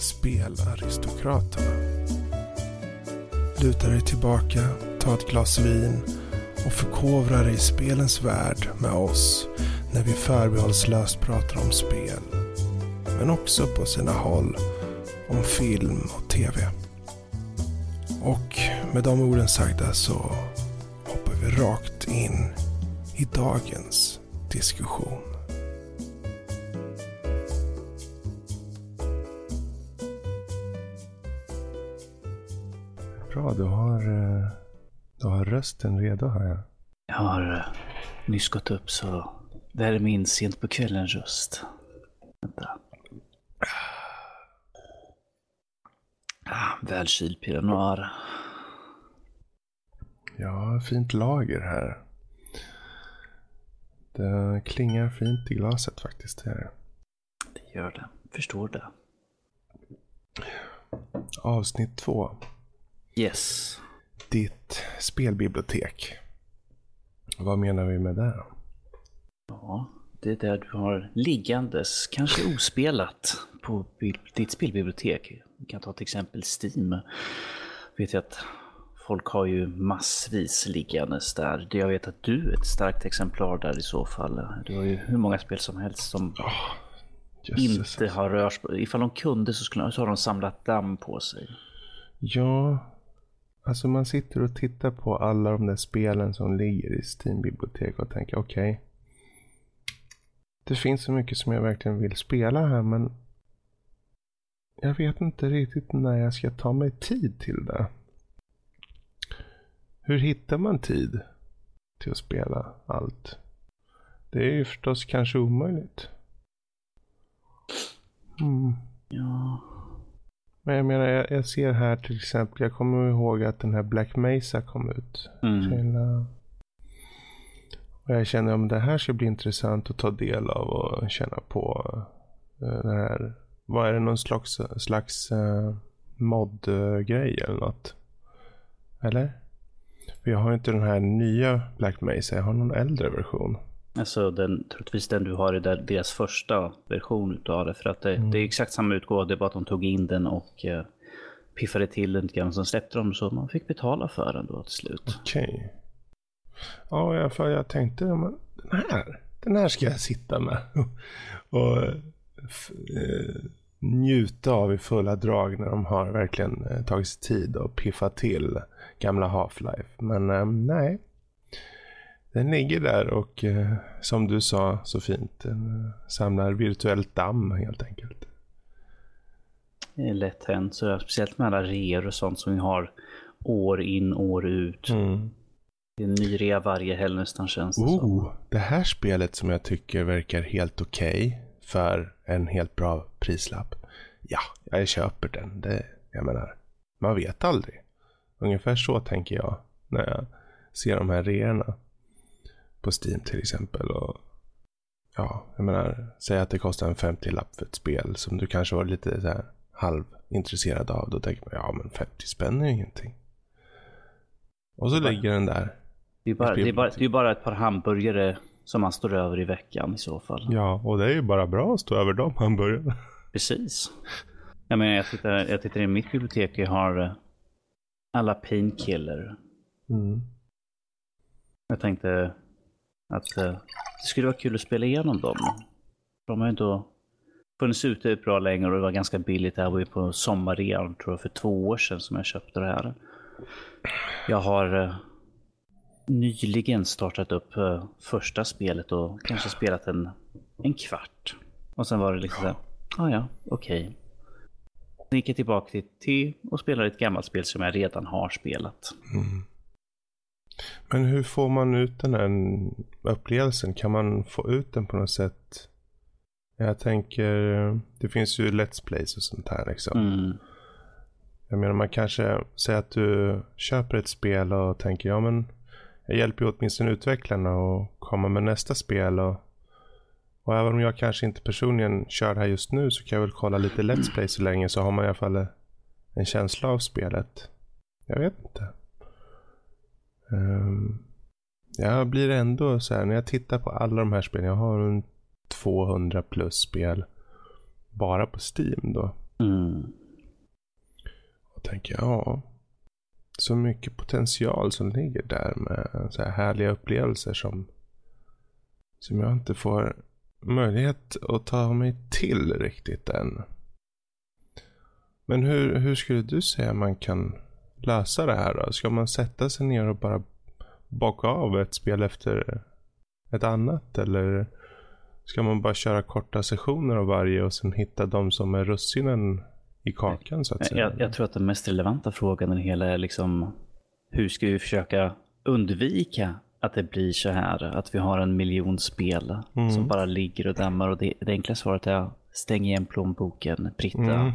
Spelaristokraterna. Luta dig tillbaka, ta ett glas vin och förkovra dig i spelens värld med oss när vi förbehållslöst pratar om spel. Men också på sina håll om film och tv. Och med de orden sagda så hoppar vi rakt in i dagens diskussion. Bra, du har, eh, du har rösten redo här. jag. Jag har eh, nyss gått upp så det här är min sent på kvällen röst. Vänta. Ah, välkyld Pinot Noir. Ja, fint lager här. Det klingar fint i glaset faktiskt. Här. Det gör det. Förstår det. Avsnitt två. Yes. Ditt spelbibliotek. Vad menar vi med det? Ja, det är där du har liggandes, kanske ospelat, på ditt spelbibliotek. Vi kan ta till exempel Steam. Vet jag att folk har ju massvis liggandes där. Jag vet att du är ett starkt exemplar där i så fall. Du har ju hur många spel som helst som Jösses. inte har rörts. Ifall de kunde så, skulle, så har de samlat damm på sig. Ja, alltså man sitter och tittar på alla de där spelen som ligger i Steam-biblioteket och tänker okej. det finns så mycket som jag verkligen vill spela här men jag vet inte riktigt när jag ska ta mig tid till det. Hur hittar man tid till att spela allt? Det är ju förstås kanske omöjligt. Mm. Ja, men jag menar, jag, jag ser här till exempel, jag kommer ihåg att den här Black Mesa kom ut. mm. Till, och jag känner om det här ska bli intressant att ta del av och känna på. eh, den här, vad är det, någon slags, slags uh, mod-grej eller något? Eller? För jag har inte den här nya Black Mesa, jag har någon äldre version. Alltså den, troligtvis den du har i där, deras första version utav det. För att det, det är exakt samma utgåva, det är bara att de tog in den och eh, piffade till den lite grann. Sen släppte de så man fick betala för den då till slut. Okej. Ja, i alla fall jag tänkte, ja, men den här, den här ska jag sitta med. och eh, njuta av i fulla drag när de har verkligen eh, tagit sig tid och piffat till gamla Half-Life. Men eh, nej. Den ligger där och eh, som du sa så fint, den eh, samlar virtuellt damm helt enkelt. Det är lätt hänt, så speciellt med alla reor och sånt som vi har år in, år ut. Mm. Det är en ny rea varje helg nästan känns det som. Oh, det här spelet som jag tycker verkar helt okej för en helt bra prislapp. Ja, jag köper den. Det, jag menar, man vet aldrig. Ungefär så tänker jag när jag ser de här reorna på Steam till exempel. Och, ja, jag menar, säg att det kostar en 50-lapp för ett spel som du kanske var lite så här halvintresserad av. Då tänker man, ja men 50 spänn är ju ingenting. Och så ligger den där. Det är, bara, det, är bara, det är bara ett par hamburgare som man står över i veckan i så fall. Ja, och det är ju bara bra att stå över de hamburgarna. Precis. Jag menar, jag tittar, jag tittar i mitt bibliotek, jag har eh, alla painkiller. Mm. Jag tänkte att eh, det skulle vara kul att spela igenom dem. De har ju inte funnits ute bra länge och det var ganska billigt. Det här var ju på sommarrean, tror jag, för två år sedan som jag köpte det här. Jag har eh, nyligen startat upp eh, första spelet och kanske spelat en, en kvart. Och sen var det liksom såhär, ah, ja, okej. Sen gick jag tillbaka till T och spelade ett gammalt spel som jag redan har spelat. Mm. Men hur får man ut den här upplevelsen? Kan man få ut den på något sätt? Jag tänker, det finns ju Let's Plays och sånt här liksom. Mm. Jag menar man kanske säger att du köper ett spel och tänker ja men jag hjälper ju åtminstone utvecklarna att komma med nästa spel och, och även om jag kanske inte personligen kör det här just nu så kan jag väl kolla lite Let's Play så länge så har man i alla fall en känsla av spelet. Jag vet inte. Um, jag blir ändå så här när jag tittar på alla de här spelen. Jag har en 200 plus spel bara på Steam då. Mm. Och tänker, ja. Så mycket potential som ligger där med så här härliga upplevelser som, som jag inte får möjlighet att ta mig till riktigt än. Men hur, hur skulle du säga man kan lösa det här då? Ska man sätta sig ner och bara baka av ett spel efter ett annat? Eller ska man bara köra korta sessioner av varje och sen hitta de som är russinen i kakan så att säga? Jag, jag tror att den mest relevanta frågan i hela är liksom hur ska vi försöka undvika att det blir så här, att vi har en miljon spel Mm. som bara ligger och dammar och det, det enkla svaret är stäng igen plånboken, Britta. Mm.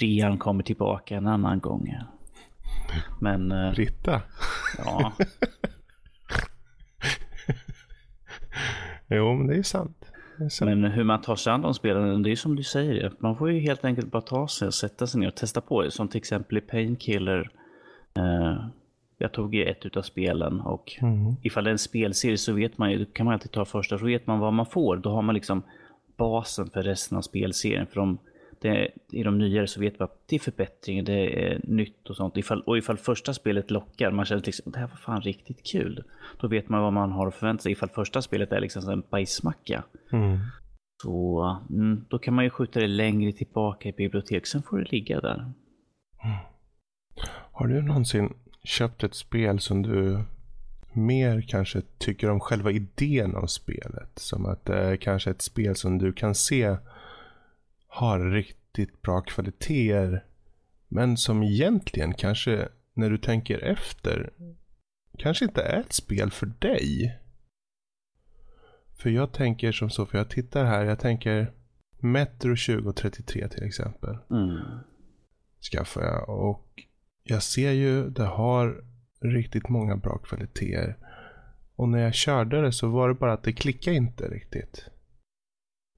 Rean kommer tillbaka en annan gång. Men eh, Britta? ja, Jo, men det är ju sant. Det är sant. men hur man tar sig an de spelen, det är som du säger. Man får ju helt enkelt bara ta sig och sätta sig ner och testa på det. Som till exempel i Painkiller. Eh, jag tog ju ett utav spelen och Mm. ifall det är en spelserie så vet man ju, kan man alltid ta första, så vet man vad man får. Då har man liksom basen för resten av spelserien. För de, det, i de nyare så vet man att det är förbättringar, det är nytt och sånt. Ifall, och ifall första spelet lockar, man känner liksom, det här var fan riktigt kul. Då vet man vad man har att förvänta sig. Ifall första spelet är liksom en bajsmacka. Mm. Så mm, då kan man ju skjuta det längre tillbaka i bibliotek, sen får det ligga där. Har du någonsin köpt ett spel som du mer kanske tycker om själva idén av spelet? Som att det är kanske ett spel som du kan se har riktigt bra kvaliteter. Men som egentligen kanske när du tänker efter kanske inte är ett spel för dig. För jag tänker som så, för jag tittar här, jag tänker Metro 2033 till exempel Mm. skaffade jag. Och jag ser ju, det har riktigt många bra kvaliteter. Och när jag körde det så var det bara att det klickade inte riktigt.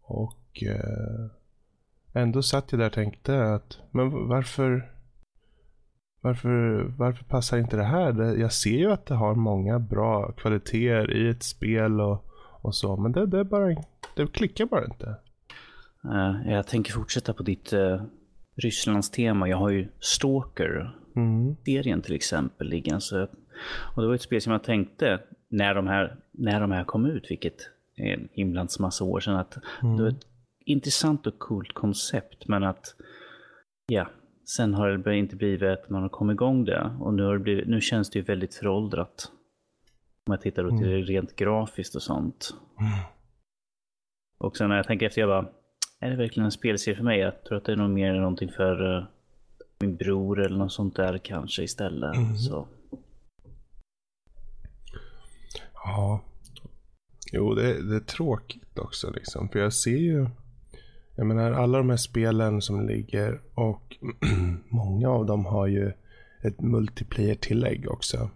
Och eh, ändå satt jag där och tänkte att, men varför, varför, varför passar inte det här? Jag ser ju att det har många bra kvaliteter i ett spel och, och så, men det, det, bara, det klickar bara inte. Eh, jag tänker fortsätta på ditt uh, Rysslands tema. Jag har ju Stalker Mm. serien till exempel liggande. Och det var ett spel som jag tänkte när de här, när de här kom ut, vilket är en himlans massa år sedan, att det var ett intressant och coolt koncept, men att ja, sen har det inte blivit att man har kommit igång det och nu, har det blivit, nu känns det ju väldigt föråldrat. Om jag tittar då till det rent grafiskt och sånt. Och sen när jag tänker efter, jag bara, är det verkligen en spelserie för mig? Jag tror att det är nog mer någonting för eh, min bror eller något sånt där kanske istället. Så. Ja. Jo, det, det är tråkigt också liksom. För jag ser ju. Jag menar alla de här spelen som ligger och många av dem har ju ett multiplayer-tillägg också.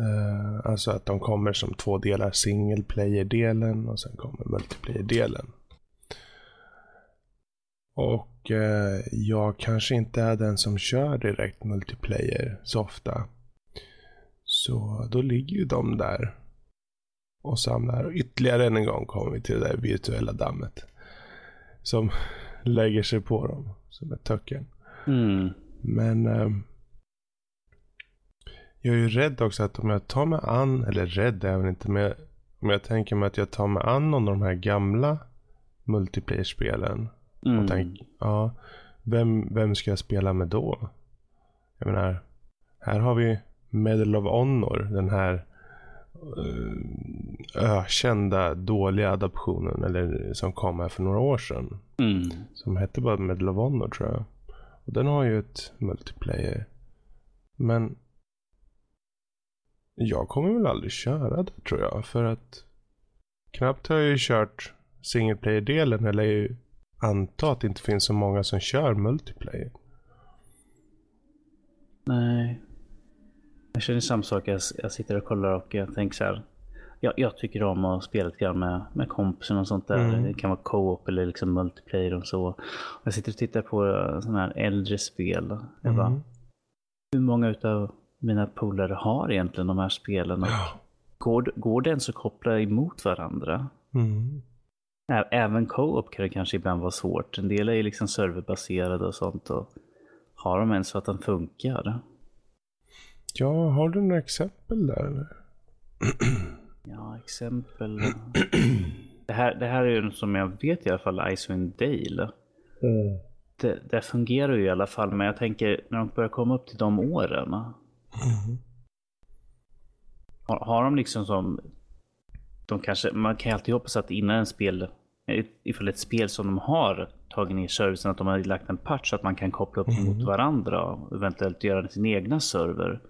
Uh, alltså att de kommer som två delar. Single player-delen och sen kommer multiplayer-delen. Och uh, jag kanske inte är den som kör direkt multiplayer så ofta. Så då ligger ju de där och samlar. Och ytterligare en gång kommer vi till det där virtuella dammet. Som lägger sig på dem som ett töcken. Mm. Men eh, jag är ju rädd också att om jag tar mig an, eller rädd är jag väl inte, men om jag tänker mig att jag tar mig an någon av de här gamla multiplayer-spelen. Mm. Och tänk, ja, vem, vem ska jag spela med då? Jag menar, här har vi Medal of Honor, den här eh, ökända dåliga adaptionen, eller som kom här för några år sedan. Mm. Som hette bara Medal of Honor tror jag. Och den har ju ett multiplayer. Men jag kommer väl aldrig köra det tror jag. För att knappt har jag ju kört single player-delen eller ju anta att det inte finns så många som kör multiplayer. Nej. Jag känner samma sak. Jag, jag sitter och kollar och jag tänker så här. Jag, jag tycker om att spela lite grann med, med kompisen och sånt där. Mm. Det kan vara co-op eller liksom multiplayer och så. Jag sitter och tittar på eh, sådana här äldre spel. Jag bara, Mm. hur många utav mina polare har egentligen de här spelen? Och Ja. Går, går det ens att koppla emot varandra? Mm. Även co-op kan det kanske ibland vara svårt. En del är ju liksom serverbaserade och sånt. Och har de ens så att den funkar? Ja, har du några exempel där? Ja, exempel. det, här, det här är ju som jag vet i alla fall Icewind Dale. Mm. Det, det, fungerar ju i alla fall, men jag tänker när de börjar komma upp till de åren. Mm. Har, har de liksom som... De kanske, man kan ju alltid hoppas att innan en spel, ifall ett spel som de har tagit ner servicen, att de har lagt en patch så att man kan koppla upp mm. mot varandra och eventuellt göra sin egna server.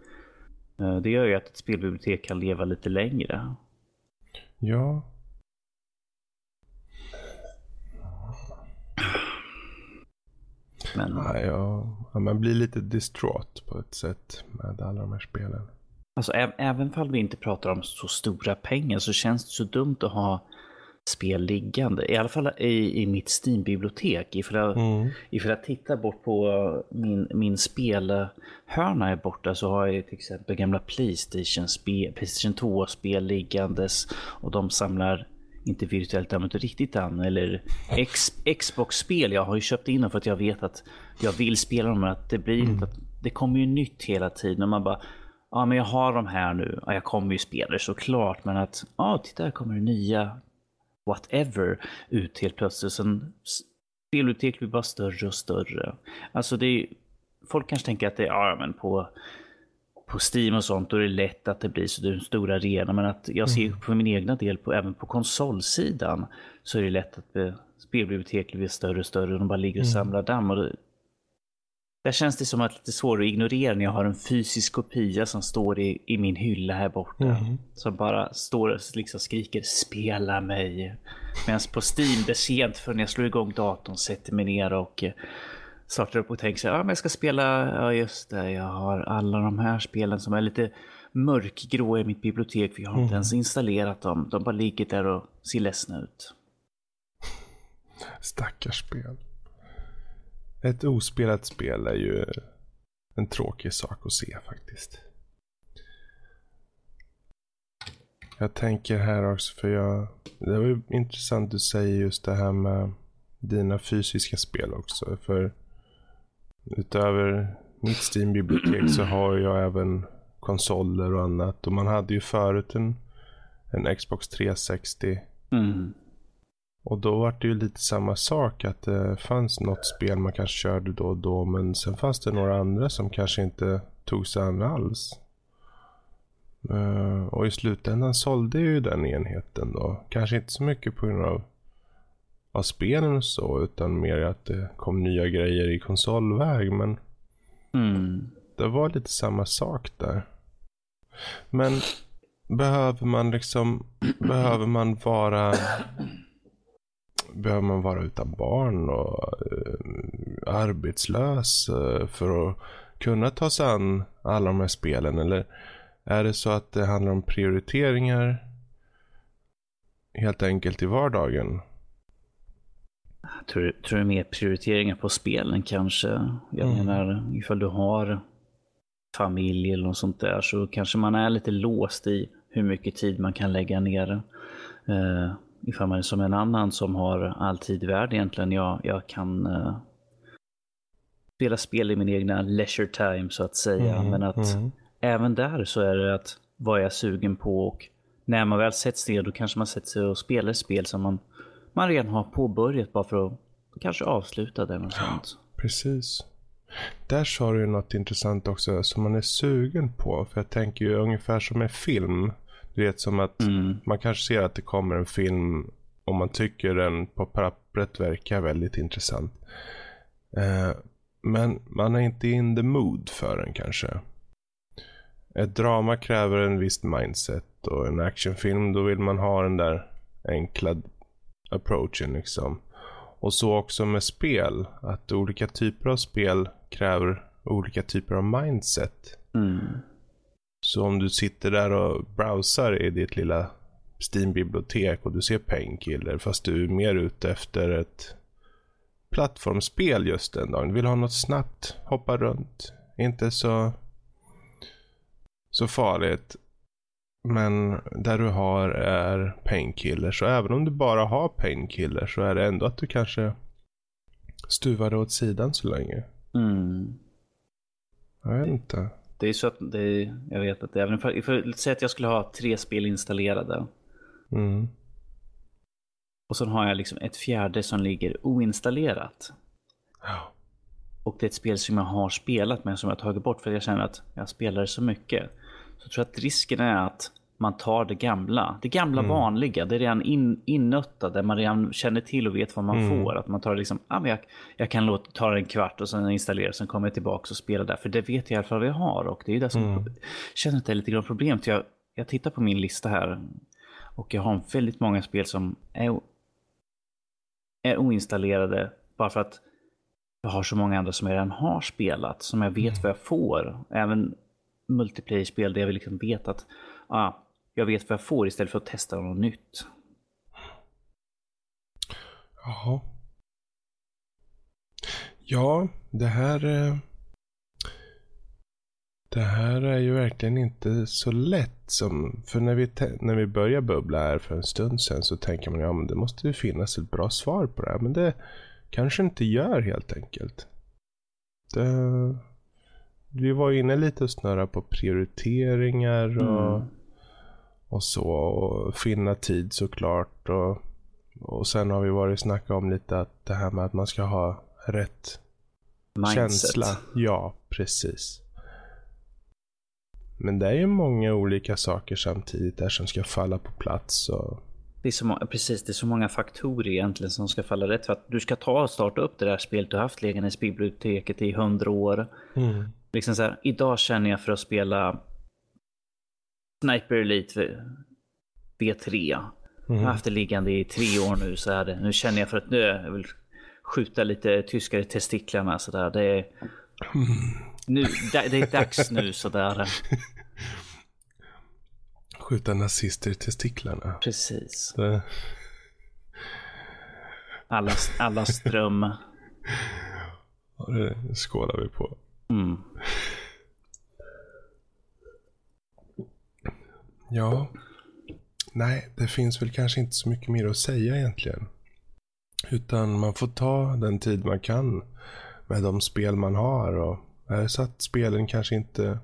Eh, det gör ju att ett spelbibliotek kan leva lite längre. Ja. Men... Ja, ja, man blir lite distraught på ett sätt med alla de här spelen. Alltså även om vi inte pratar om så stora pengar så känns det så dumt att ha spel liggande. I alla fall i, i mitt Steam-bibliotek. Ifall jag, mm. ifall jag tittar bort på min, min spelhörna är borta så har jag till exempel gamla Playstation, Playstation 2-spel liggandes och de samlar inte virtuellt utan riktigt an eller Xbox-spel. Jag har ju köpt in dem för att jag vet att jag vill spela dem. Men att det, blir mm. att det kommer ju nytt hela tiden. Och man bara, ja men jag har dem här nu. Ja, jag kommer ju spela det såklart. Men att, ja titta här kommer det nya whatever ut helt plötsligt. Sen spelbibliotek blir bara större och större. Alltså det är, folk kanske tänker att det är, ja men på på Steam och sånt, då är det lätt att det blir så det är en stor arena. Men att jag ser mm. för min egna del, på, även på konsolsidan, så är det lätt att spelbiblioteket blir större och större och de bara ligger och mm. samlar damm. Och det, där känns det som att det är lite svårt att ignorera när jag har en fysisk kopia som står i, i min hylla här borta. Mm. Som bara står och liksom skriker spela mig. Medan på Steam, det är sent förrän jag slår igång datorn, sätter mig ner och eh, startar upp och tänker sig, ja men jag ska spela, ja just det, jag har alla de här spelen som är lite mörkgrå i mitt bibliotek, för jag har mm. inte ens installerat dem. De bara ligger där och ser ledsna ut. Stackars spel. Ett ospelat spel är ju en tråkig sak att se faktiskt. Jag tänker här också för jag, det var ju intressant du säger just det här med dina fysiska spel också. För utöver mitt Steam-bibliotek så har jag även konsoler och annat. Och man hade ju förut en, en Xbox 360. Mm. Och då var det ju lite samma sak att det fanns något spel man kanske körde då och då. Men sen fanns det några andra som kanske inte tog sig an alls. Uh, och i slutändan sålde ju den enheten då. Kanske inte så mycket på grund av, av spelen och så. Utan mer att det kom nya grejer i konsolväg. Men mm. det var lite samma sak där. Men behöver man liksom, behöver man vara behöver man vara utan barn och uh, arbetslös uh, för att kunna ta sig an alla de här spelen? Eller är det så att det handlar om prioriteringar helt enkelt i vardagen? Jag tror, tror det är mer prioriteringar på spelen kanske. Jag mm. menar, ifall du har familj eller något sånt där så kanske man är lite låst i hur mycket tid man kan lägga ner. Uh, ifall man är som en annan som har all tid i världen egentligen. Jag, jag kan uh, spela spel i min egna leisure time så att säga. Mm, Men att mm. även där så är det att vad jag är sugen på och när man väl sätts ner då kanske man sätter sig och spelar spel som man, man redan har påbörjat bara för att kanske avsluta det. Och sånt. Precis. Där sa du något intressant också som man är sugen på. För jag tänker ju ungefär som en film. Du vet som att mm. man kanske ser att det kommer en film och man tycker den på pappret verkar väldigt intressant. Eh, men man är inte in the mood för den kanske. Ett drama kräver en viss mindset och en actionfilm då vill man ha den där enkla approachen liksom. Och så också med spel. Att olika typer av spel kräver olika typer av mindset. Mm. Så om du sitter där och browsar i ditt lilla Steam-bibliotek och du ser Painkiller fast du är mer ute efter ett plattformsspel just den dagen. Du vill ha något snabbt, hoppa runt. Inte så, så farligt. Men där du har är painkillers. Så även om du bara har painkillers så är det ändå att du kanske stuvar det åt sidan så länge. Mm. Jag vet inte. Det är så att det är, jag vet att även för, för säg att jag skulle ha tre spel installerade. Mm. Och så har jag liksom ett fjärde som ligger oinstallerat. Ja. Och det är ett spel som jag har spelat men som jag har tagit bort för jag känner att jag spelar så mycket. Så jag tror att risken är att man tar det gamla. Det gamla Mm. vanliga, det är redan in, innötta där man redan känner till och vet vad man Mm. får. Att man tar det liksom, ah, men jag, jag kan låta, ta det en kvart och sen installera, sen kommer jag tillbaka och spelar där. För det vet jag i alla fall vad jag har. Och det är det som Mm. känner att det är lite grann problem. För jag, jag tittar på min lista här och jag har väldigt många spel som är, är oinstallerade bara för att jag har så många andra som jag redan har spelat, som jag vet vad jag får. Även multiplayer-spel där jag liksom vet att ah, jag vet vad jag får istället för att testa något nytt. Jaha. Ja, det här... eh, Det här är ju verkligen inte så lätt som... För när vi, när vi börjar bubbla här för en stund sedan så tänker man ja men det måste ju finnas ett bra svar på det här. Men det kanske inte gör helt enkelt. Det, vi var inne lite och snurra på prioriteringar och, Mm. Och så. Och finna tid såklart. Och, och sen har vi varit och snackat om lite att det här med att man ska ha rätt Mindset. känsla. Ja, precis. Men det är ju många olika saker samtidigt där som ska falla på plats. Och... Det är så precis, det är så många faktorer egentligen som ska falla rätt för att du ska ta och starta upp det där spelet du haft liggandes i biblioteket i hundra år. Liksom så här, idag känner jag för att spela Sniper Elite V3. Jag har haft det liggande i tre år nu så är det. Nu känner jag för att nu jag vill skjuta lite tyskar i testiklarna sådär. Det är, nu, det är dags nu sådär. Skjuta nazister i testiklarna. Precis. Det... Alla, alla ström. Ja, det skålar vi på. Mm. Ja. Nej, det finns väl kanske inte så mycket mer att säga egentligen. Utan man får ta den tid man kan med de spel man har. Och är det så att spelen kanske inte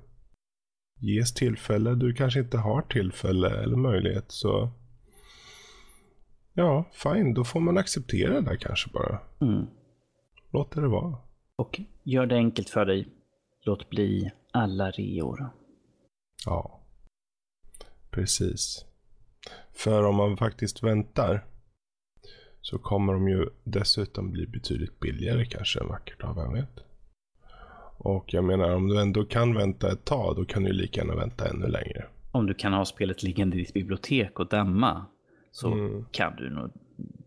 ges tillfälle, du kanske inte har tillfälle eller möjlighet så ja, fine, då får man acceptera det där kanske bara. Mm. Låt det vara. Och gör det enkelt för dig. Låt bli alla reor. Ja, precis. För om man faktiskt väntar så kommer de ju dessutom bli betydligt billigare kanske en vacker dag, vem vet? Och jag menar om du ändå kan vänta ett tag, då kan du ju lika gärna vänta ännu längre. Om du kan ha spelet liggande i ditt bibliotek och damma så Mm. kan du nog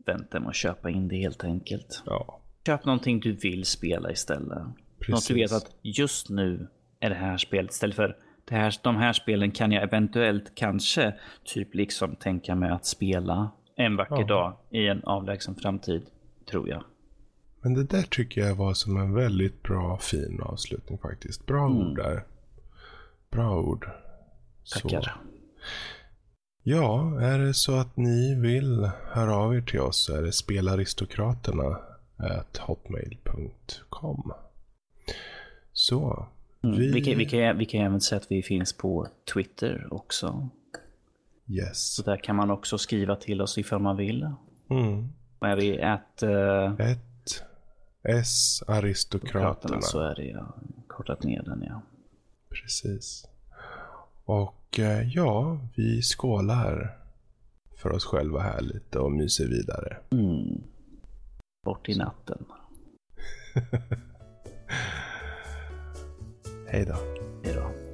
vänta med att köpa in det helt enkelt. Ja, Köp någonting du vill spela istället. Något precis. du vet att just nu är det här spelet istället för det här, de här spelen kan jag eventuellt kanske typ liksom tänka mig att spela en vacker Ja. dag i en avlägsen framtid. Tror jag. Men det där tycker jag var som en väldigt bra, fin avslutning faktiskt. Bra Mm. ord där. Bra ord. Så. Tackar. Ja, är det så att ni vill höra av er till oss så är det spelaristokraterna at hotmail.com. Så. Mm. Vi- Vi... kan, vi, kan, vi kan även säga att vi finns på Twitter också. Yes. Så där kan man också skriva till oss ifall man vill. Mm. Är vi att uh, Ett S aristokraterna. så är det ja. Kortat ner den ja. Precis. Och eh, ja, vi skålar för oss själva här lite och myser vidare. Mm. Bort i natten. Hej då. Hej då.